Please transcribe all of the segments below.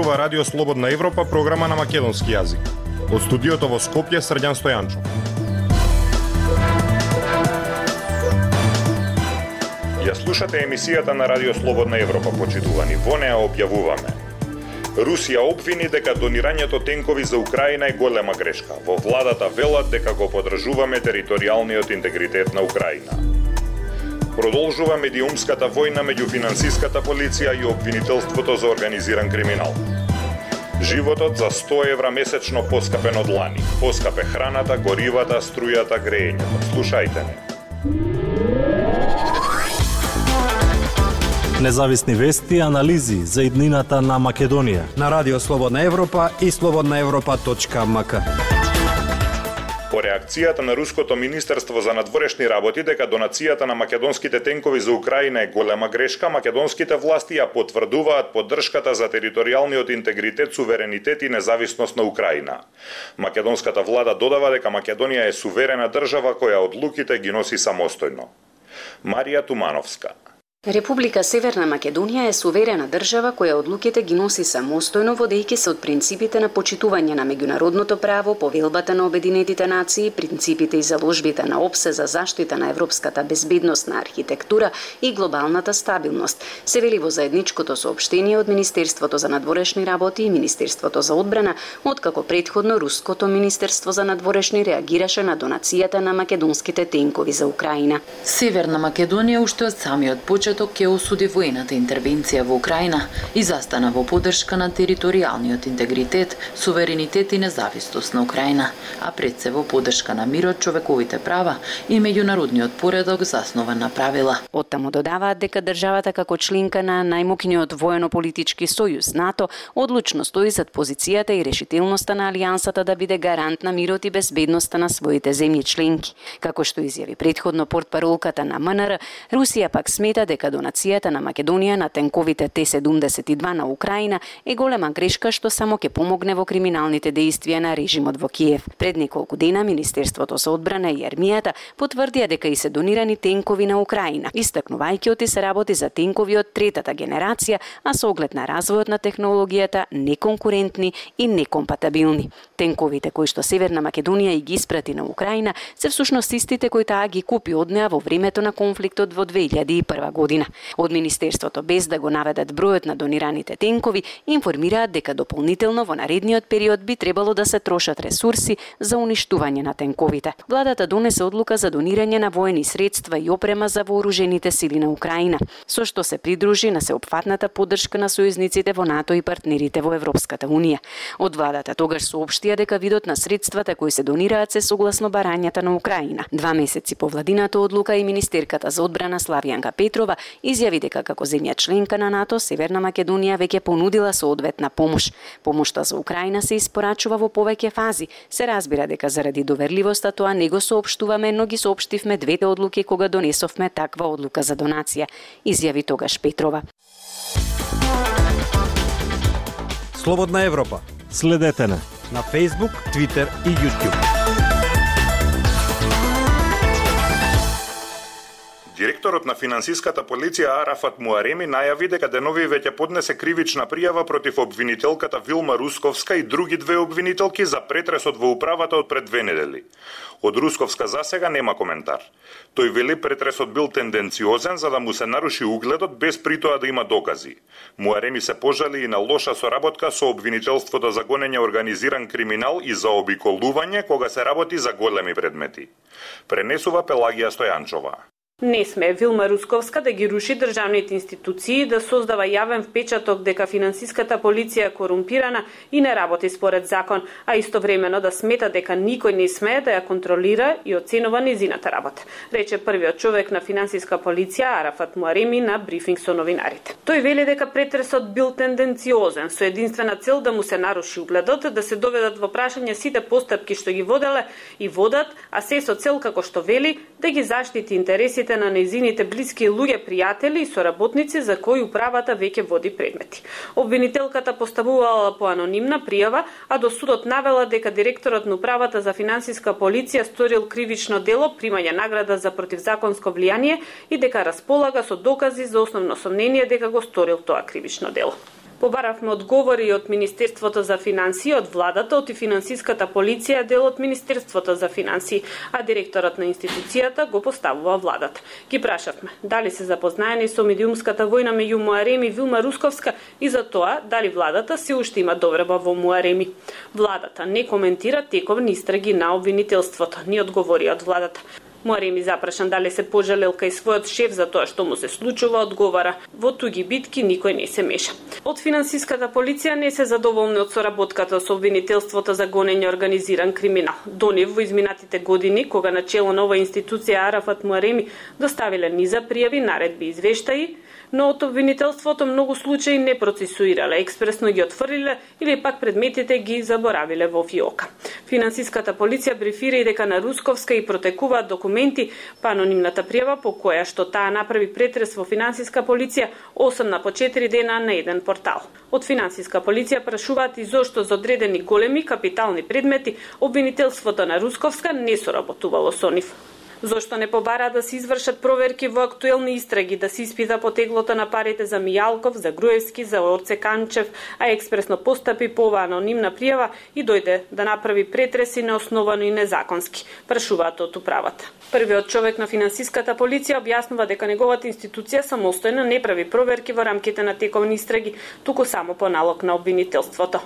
зборува Радио Слободна Европа, програма на македонски јазик. Од студиото во Скопје Срдјан Стојанчов. Ја слушате емисијата на Радио Слободна Европа, почитувани. Во неа објавуваме Русија обвини дека донирањето тенкови за Украина е голема грешка. Во владата велат дека го подржуваме територијалниот интегритет на Украина. Продолжува медиумската војна меѓу финансиската полиција и обвинителството за организиран криминал. Животот за 100 евра месечно поскапен од лани. Поскапе храната, горивата, струјата, грејењето. Слушајте не. Независни вести и анализи за иднината на Македонија. На Радио Слободна Европа и слободнаевропа.мк. Реакцијата на Руското Министерство за надворешни работи дека донацијата на македонските тенкови за Украина е голема грешка, македонските власти ја потврдуваат поддршката за територијалниот интегритет, суверенитет и независност на Украина. Македонската влада додава дека Македонија е суверена држава која одлуките ги носи самостојно. Марија Тумановска Република Северна Македонија е суверена држава која одлуките ги носи самостојно водејќи се од принципите на почитување на меѓународното право, повелбата на Обединетите нации, принципите и заложбите на ОПСЕ за заштита на европската безбедносна архитектура и глобалната стабилност, се вели во заедничкото соопштение од Министерството за надворешни работи и Министерството за одбрана, откако предходно Руското Министерство за надворешни реагираше на донацијата на македонските тенкови за Украина. Северна Македонија уште од самиот почеток почеток ќе осуди војната интервенција во Украина и застана во поддршка на територијалниот интегритет, суверенитет и независност на Украина, а пред се во поддршка на мирот, човековите права и меѓународниот поредок заснован на правила. Оттаму додаваат дека државата како членка на најмокниот воено-политички сојуз НАТО одлучно стои зад позицијата и решителноста на алијансата да биде гарант на мирот и безбедноста на своите земји членки. Како што изјави предходно портпаролката на МНР, Русија пак смета дека дека донацијата на Македонија на тенковите Т-72 на Украина е голема грешка што само ќе помогне во криминалните дејствија на режимот во Киев. Пред неколку дена Министерството за одбрана и армијата потврдија дека и се донирани тенкови на Украина, истакнувајќи оти се работи за тенкови од третата генерација, а со оглед на развојот на технологијата неконкурентни и некомпатабилни. Тенковите кои што Северна Македонија и ги испрати на Украина се всушност истите кои таа ги купи од неа во времето на конфликтот во 2001 година година. Од Министерството, без да го наведат бројот на донираните тенкови, информираат дека дополнително во наредниот период би требало да се трошат ресурси за уништување на тенковите. Владата донесе одлука за донирање на воени средства и опрема за вооружените сили на Украина, со што се придружи на сеопфатната поддршка на сојузниците во НАТО и партнерите во Европската Унија. Од владата тогаш соопштија дека видот на средствата кои се донираат се согласно барањата на Украина. Два месеци по владината одлука и министерката за одбрана Славијанка Петрова изјави дека како земја членка на НАТО, Северна Македонија веќе понудила соодветна помош. Помошта за Украина се испорачува во повеќе фази. Се разбира дека заради доверливоста тоа не го соопштуваме, но ги соопштивме двете одлуки кога донесовме таква одлука за донација, изјави тогаш Петрова. Слободна Европа. Следете на на Facebook, Twitter и YouTube. Директорот на финансиската полиција Арафат Муареми најави дека денови веќе поднесе кривична пријава против обвинителката Вилма Русковска и други две обвинителки за претресот во управата од пред две недели. Од Русковска засега нема коментар. Тој вели претресот бил тенденциозен за да му се наруши угледот без притоа да има докази. Муареми се пожали и на лоша соработка со обвинителството за гонење организиран криминал и за обиколување кога се работи за големи предмети. Пренесува Пелагија Стојанчова. Не сме Вилма Русковска да ги руши државните институции, да создава јавен впечаток дека финансиската полиција е корумпирана и не работи според закон, а истовремено да смета дека никој не смее да ја контролира и оценува низината работа, рече првиот човек на финансиска полиција Арафат Муареми на брифинг со новинарите. Тој вели дека претресот бил тенденциозен, со единствена цел да му се наруши угледот, да се доведат во прашање сите постапки што ги воделе и водат, а се со цел како што вели да ги заштити интересите интересите на незините блиски луѓе, пријатели и соработници за кои управата веќе води предмети. Обвинителката поставувала по анонимна пријава, а до судот навела дека директорот на управата за финансиска полиција сторил кривично дело, примање награда за противзаконско влијание и дека располага со докази за основно сомнение дека го сторил тоа кривично дело. Побаравме одговори од Министерството за финансии, од владата, од и финансиската полиција, дел од Министерството за финансии, а директорот на институцијата го поставува владата. Ги прашавме дали се запознаени со медиумската војна меѓу Муареми и Вилма Русковска и за тоа дали владата се уште има добреба во Муареми. Владата не коментира тековни истраги на обвинителството, ни одговори од владата. Муареми запрашан дали се пожалел кај својот шеф за тоа што му се случува, одговара, во туги битки никој не се меша. Од финансиската полиција не се задоволни од соработката со обвинителството за гонење организиран криминал. До нив во изминатите години, кога начело на оваа институција Арафат Муареми доставиле низа пријави, наредби и извештаи, но од обвинителството многу случаи не процесуирале, експресно ги отфрлиле или пак предметите ги заборавиле во фиока. Финансиската полиција брифира и дека на Русковска и протекуваат документи па анонимната пријава по која што таа направи претрес во финансиска полиција 8 на по 4 дена на еден портал. Од финансиска полиција прашуваат и зошто за одредени големи капитални предмети обвинителството на Русковска не соработувало со нив. Зошто не побара да се извршат проверки во актуелни истраги, да се испита потеглото на парите за Мијалков, за Груевски, за Орце Канчев, а експресно постапи по оваа анонимна пријава и дојде да направи претреси неосновано и незаконски, прашуваат од управата. Првиот човек на финансиската полиција објаснува дека неговата институција самостојно не прави проверки во рамките на тековни истраги, туку само по налог на обвинителството.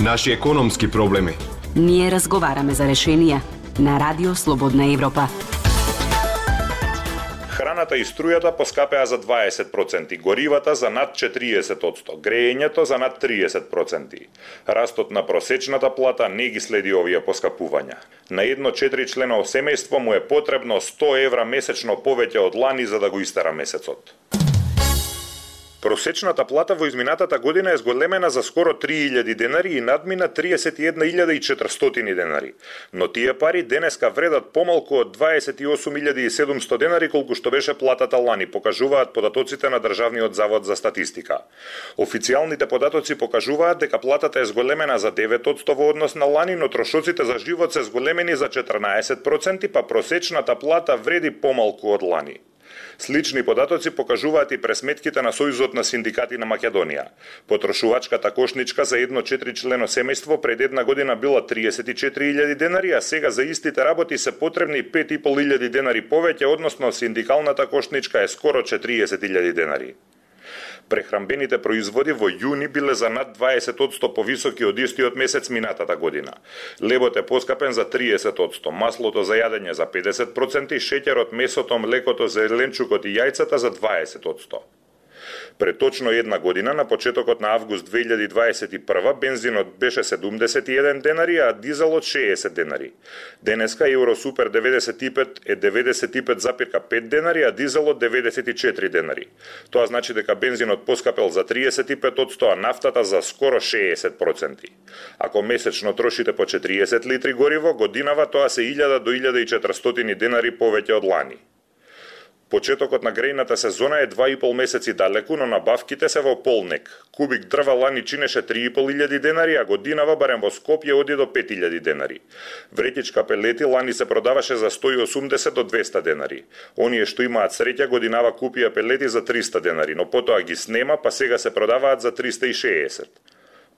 Наши економски проблеми. Ние разговараме за решенија на Радио Слободна Европа. Храната и струјата поскапеа за 20%, горивата за над 40%, грејењето за над 30%. Растот на просечната плата не ги следи овие поскапувања. На едно 4 члено семејство му е потребно 100 евра месечно повеќе од лани за да го истера месецот. Просечната плата во изминатата година е зголемена за скоро 3000 денари и надмина 31.400 денари. Но тие пари денеска вредат помалку од 28.700 денари колку што беше платата лани, покажуваат податоците на Државниот завод за статистика. Официјалните податоци покажуваат дека платата е зголемена за 9% во однос на лани, но трошоците за живот се зголемени за 14%, па просечната плата вреди помалку од лани. Слични податоци покажуваат и пресметките на Сојузот на синдикати на Македонија. Потрошувачката кошничка за едно 4 члено семејство пред една година била 34.000 денари, а сега за истите работи се потребни 5.500 денари повеќе, односно синдикалната кошничка е скоро 40.000 денари. Прехрамбените производи во јуни биле за над 20% повисоки од истиот месец минатата година. Лебот е поскапен за 30%, маслото за јадење за 50%, шеќерот, месото, млекото, зеленчукот и јајцата за 20%. Пред точно една година, на почетокот на август 2021, бензинот беше 71 денари, а дизелот 60 денари. Денеска Евросупер 95 е 95,5 денари, а дизелот 94 денари. Тоа значи дека бензинот поскапел за 35%, а нафтата за скоро 60%. Ако месечно трошите по 40 литри гориво, годинава тоа се 1000 до 1400 денари повеќе од лани. Почетокот на грејната сезона е 2,5 месеци далеку, но набавките се во полнек. Кубик дрва лани чинеше 3.500 денари, а годинава барем во Скопје оди до 5.000 денари. Вретичка пелети лани се продаваше за 180 до 200 денари. Оние што имаат среќа годинава купија пелети за 300 денари, но потоа ги снема, па сега се продаваат за 360.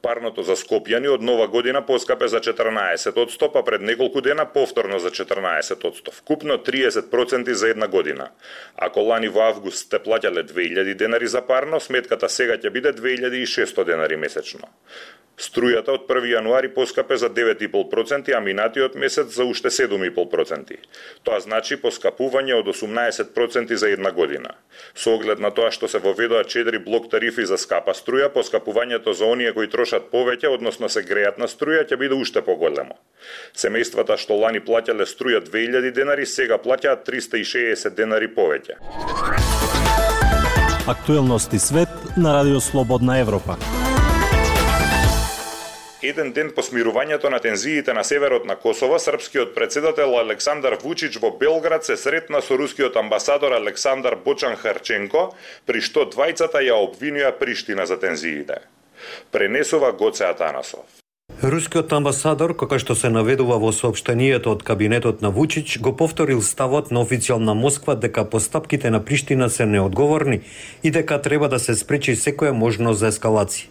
Парното за Скопјани од нова година поскапе за 14 од 100, па пред неколку дена повторно за 14 од 100. Вкупно 30% за една година. Ако лани во август сте плаќале 2000 денари за парно, сметката сега ќе биде 2600 денари месечно. Струјата од 1 јануари поскапе за 9,5%, а минатиот месец за уште 7,5%. Тоа значи поскапување од 18% за една година. Со оглед на тоа што се воведоа 4 блок тарифи за скапа струја, поскапувањето за оние кои трошат повеќе, односно се греат на струја, ќе биде уште поголемо. Семејствата што лани плаќале струја 2000 денари, сега плаќаат 360 денари повеќе. Актуелности свет на Радио Слободна Европа. Еден ден по смирувањето на тензиите на северот на Косово, српскиот председател Александар Вучич во Белград се сретна со рускиот амбасадор Александар Бочан Харченко, при што двајцата ја обвинија Приштина за тензиите. Пренесува Гоце Атанасов. Рускиот амбасадор, како што се наведува во сообштенијето од кабинетот на Вучич, го повторил ставот на официјална Москва дека постапките на Приштина се неодговорни и дека треба да се спречи секоја можност за ескалација.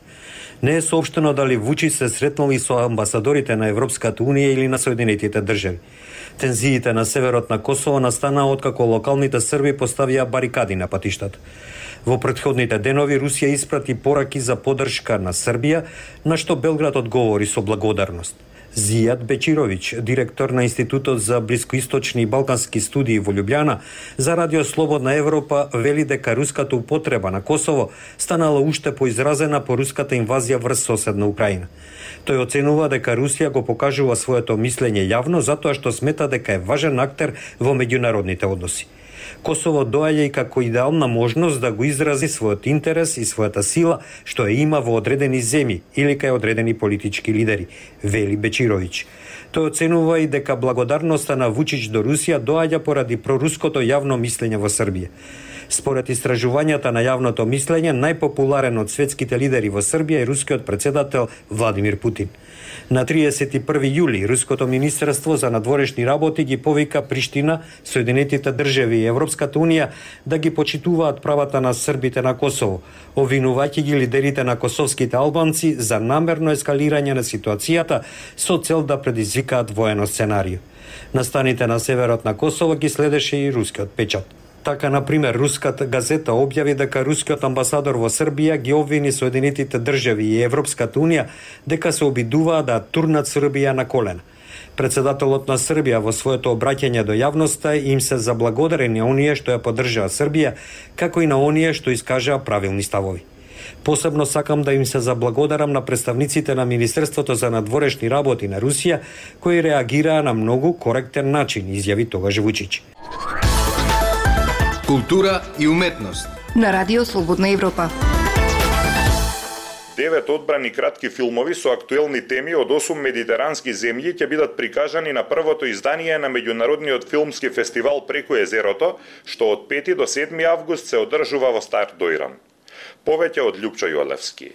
Не е соопштено дали Вучич се сретнали со амбасадорите на Европската Унија или на Соединетите држави. Тензиите на северот на Косово настанаа откако локалните срби поставија барикади на патиштата. Во претходните денови Русија испрати пораки за поддршка на Србија, на што Белград одговори со благодарност. Зијат Бечировиќ, директор на Институтот за блискоисточни и балкански студии во Лјубљана, за Радио Слободна Европа вели дека руската употреба на Косово станала уште поизразена по руската инвазија врз соседна Украина. Тој оценува дека Русија го покажува своето мислење јавно затоа што смета дека е важен актер во меѓународните односи. Косово доаѓа и како идеална можност да го изрази својот интерес и својата сила што ја има во одредени земји или кај одредени политички лидери, вели Бечировиќ. Тој оценува и дека благодарноста на Вучич до Русија доаѓа поради проруското јавно мислење во Србија. Според истражувањата на јавното мислење, најпопуларен од светските лидери во Србија е рускиот председател Владимир Путин. На 31 јули Руското министерство за надворешни работи ги повика Приштина, Соединетите држави и Европската унија да ги почитуваат правата на србите на Косово, овинувајќи ги лидерите на косовските албанци за намерно ескалирање на ситуацијата со цел да предизвикаат воено сценарио. На станите на северот на Косово ги следеше и рускиот печат. Така, на пример, руската газета објави дека рускиот амбасадор во Србија ги обвини Соединетите држави и Европската унија дека се обидуваа да турнат Србија на колена. Председателот на Србија во своето обраќање до јавноста им се заблагодари на оние што ја поддржаа Србија, како и на оние што искажаа правилни ставови. Посебно сакам да им се заблагодарам на представниците на Министерството за надворешни работи на Русија, кои реагираа на многу коректен начин, изјави тогаш Вучич култура и уметност. На Радио Слободна Европа. Девет одбрани кратки филмови со актуелни теми од 8 медитерански земји ќе бидат прикажани на првото издание на меѓународниот филмски фестивал преку езерото, што од 5 до 7 август се одржува во Стар Дојран. Повеќе од Лјупчо Јолевски.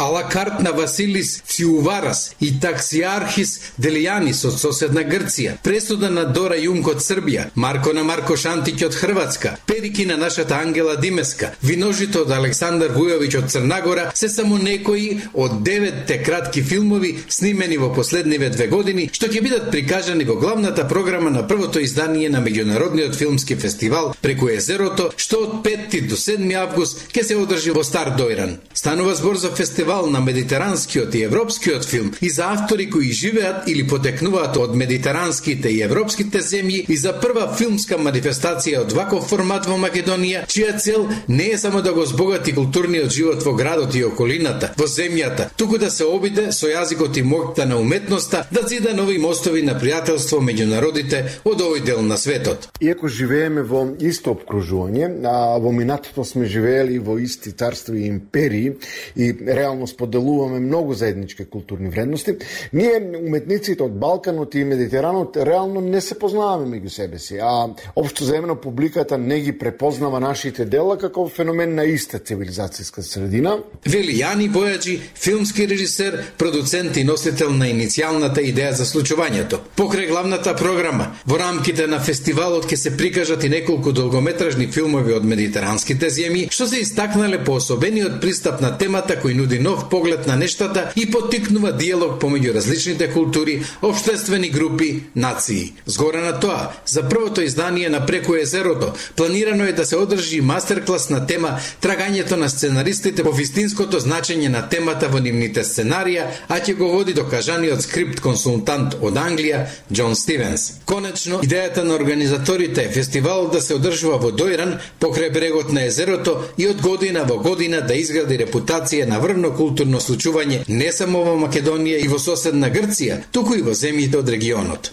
Алакарт на Василис Циуварас и таксиархис Делијанис од соседна Грција, пресуда на Дора Јунг од Србија, Марко на Марко Шантиќ од Хрватска, перики на нашата Ангела Димеска, виножито од Александар Вујовиќ од Црнагора, се само некои од деветте кратки филмови снимени во последниве две години, што ќе бидат прикажани во главната програма на првото издание на Меѓународниот филмски фестивал преку езерото, што од 5 до 7 август ќе се одржи во Стар Дојран. Станува збор за фестивал фестивал на медитеранскиот и европскиот филм и за автори кои живеат или потекнуваат од медитеранските и европските земји и за прва филмска манифестација од ваков формат во Македонија, чија цел не е само да го збогати културниот живот во градот и околината, во земјата, туку да се обиде со јазикот и моќта на уметноста да зида нови мостови на пријателство меѓу народите од овој дел на светот. Иако живееме во исто обкружување, а во минатото сме живеели во исти царства и империи и реално реално споделуваме многу заеднички културни вредности. Ние, уметниците од Балканот и Медитеранот, реално не се познаваме меѓу себе си, а општо заемено публиката не ги препознава нашите дела како феномен на иста цивилизацијска средина. Вели Јани Бојаджи, филмски режисер, продуцент и носител на иницијалната идеја за случувањето. Покрај главната програма, во рамките на фестивалот ќе се прикажат и неколку долгометражни филмови од медитеранските земји, што се истакнале по особениот пристап на темата кој нуди нов поглед на нештата и поттикнува диалог помеѓу различните култури, обштествени групи, нации. Згора на тоа, за првото издание на Преку езерото, планирано е да се одржи мастер-клас на тема Трагањето на сценаристите по вистинското значење на темата во нивните сценарија, а ќе го води докажаниот скрипт консултант од Англија, Џон Стивенс. Конечно, идејата на организаторите е фестивалот да се одржува во Дојран, покрај брегот на езерото и од година во година да изгради репутација на врвно културно случување не само во Македонија и во соседна Грција, туку и во земјите од регионот.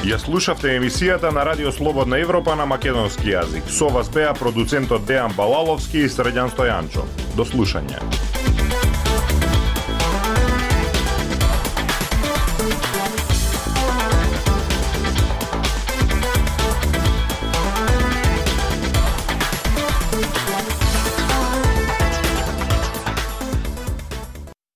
Ја слушавте емисијата на Радио Слободна Европа на македонски јазик. Со вас беа продуцентот Дејан Балаловски и Средјан Стојанчо. До слушање.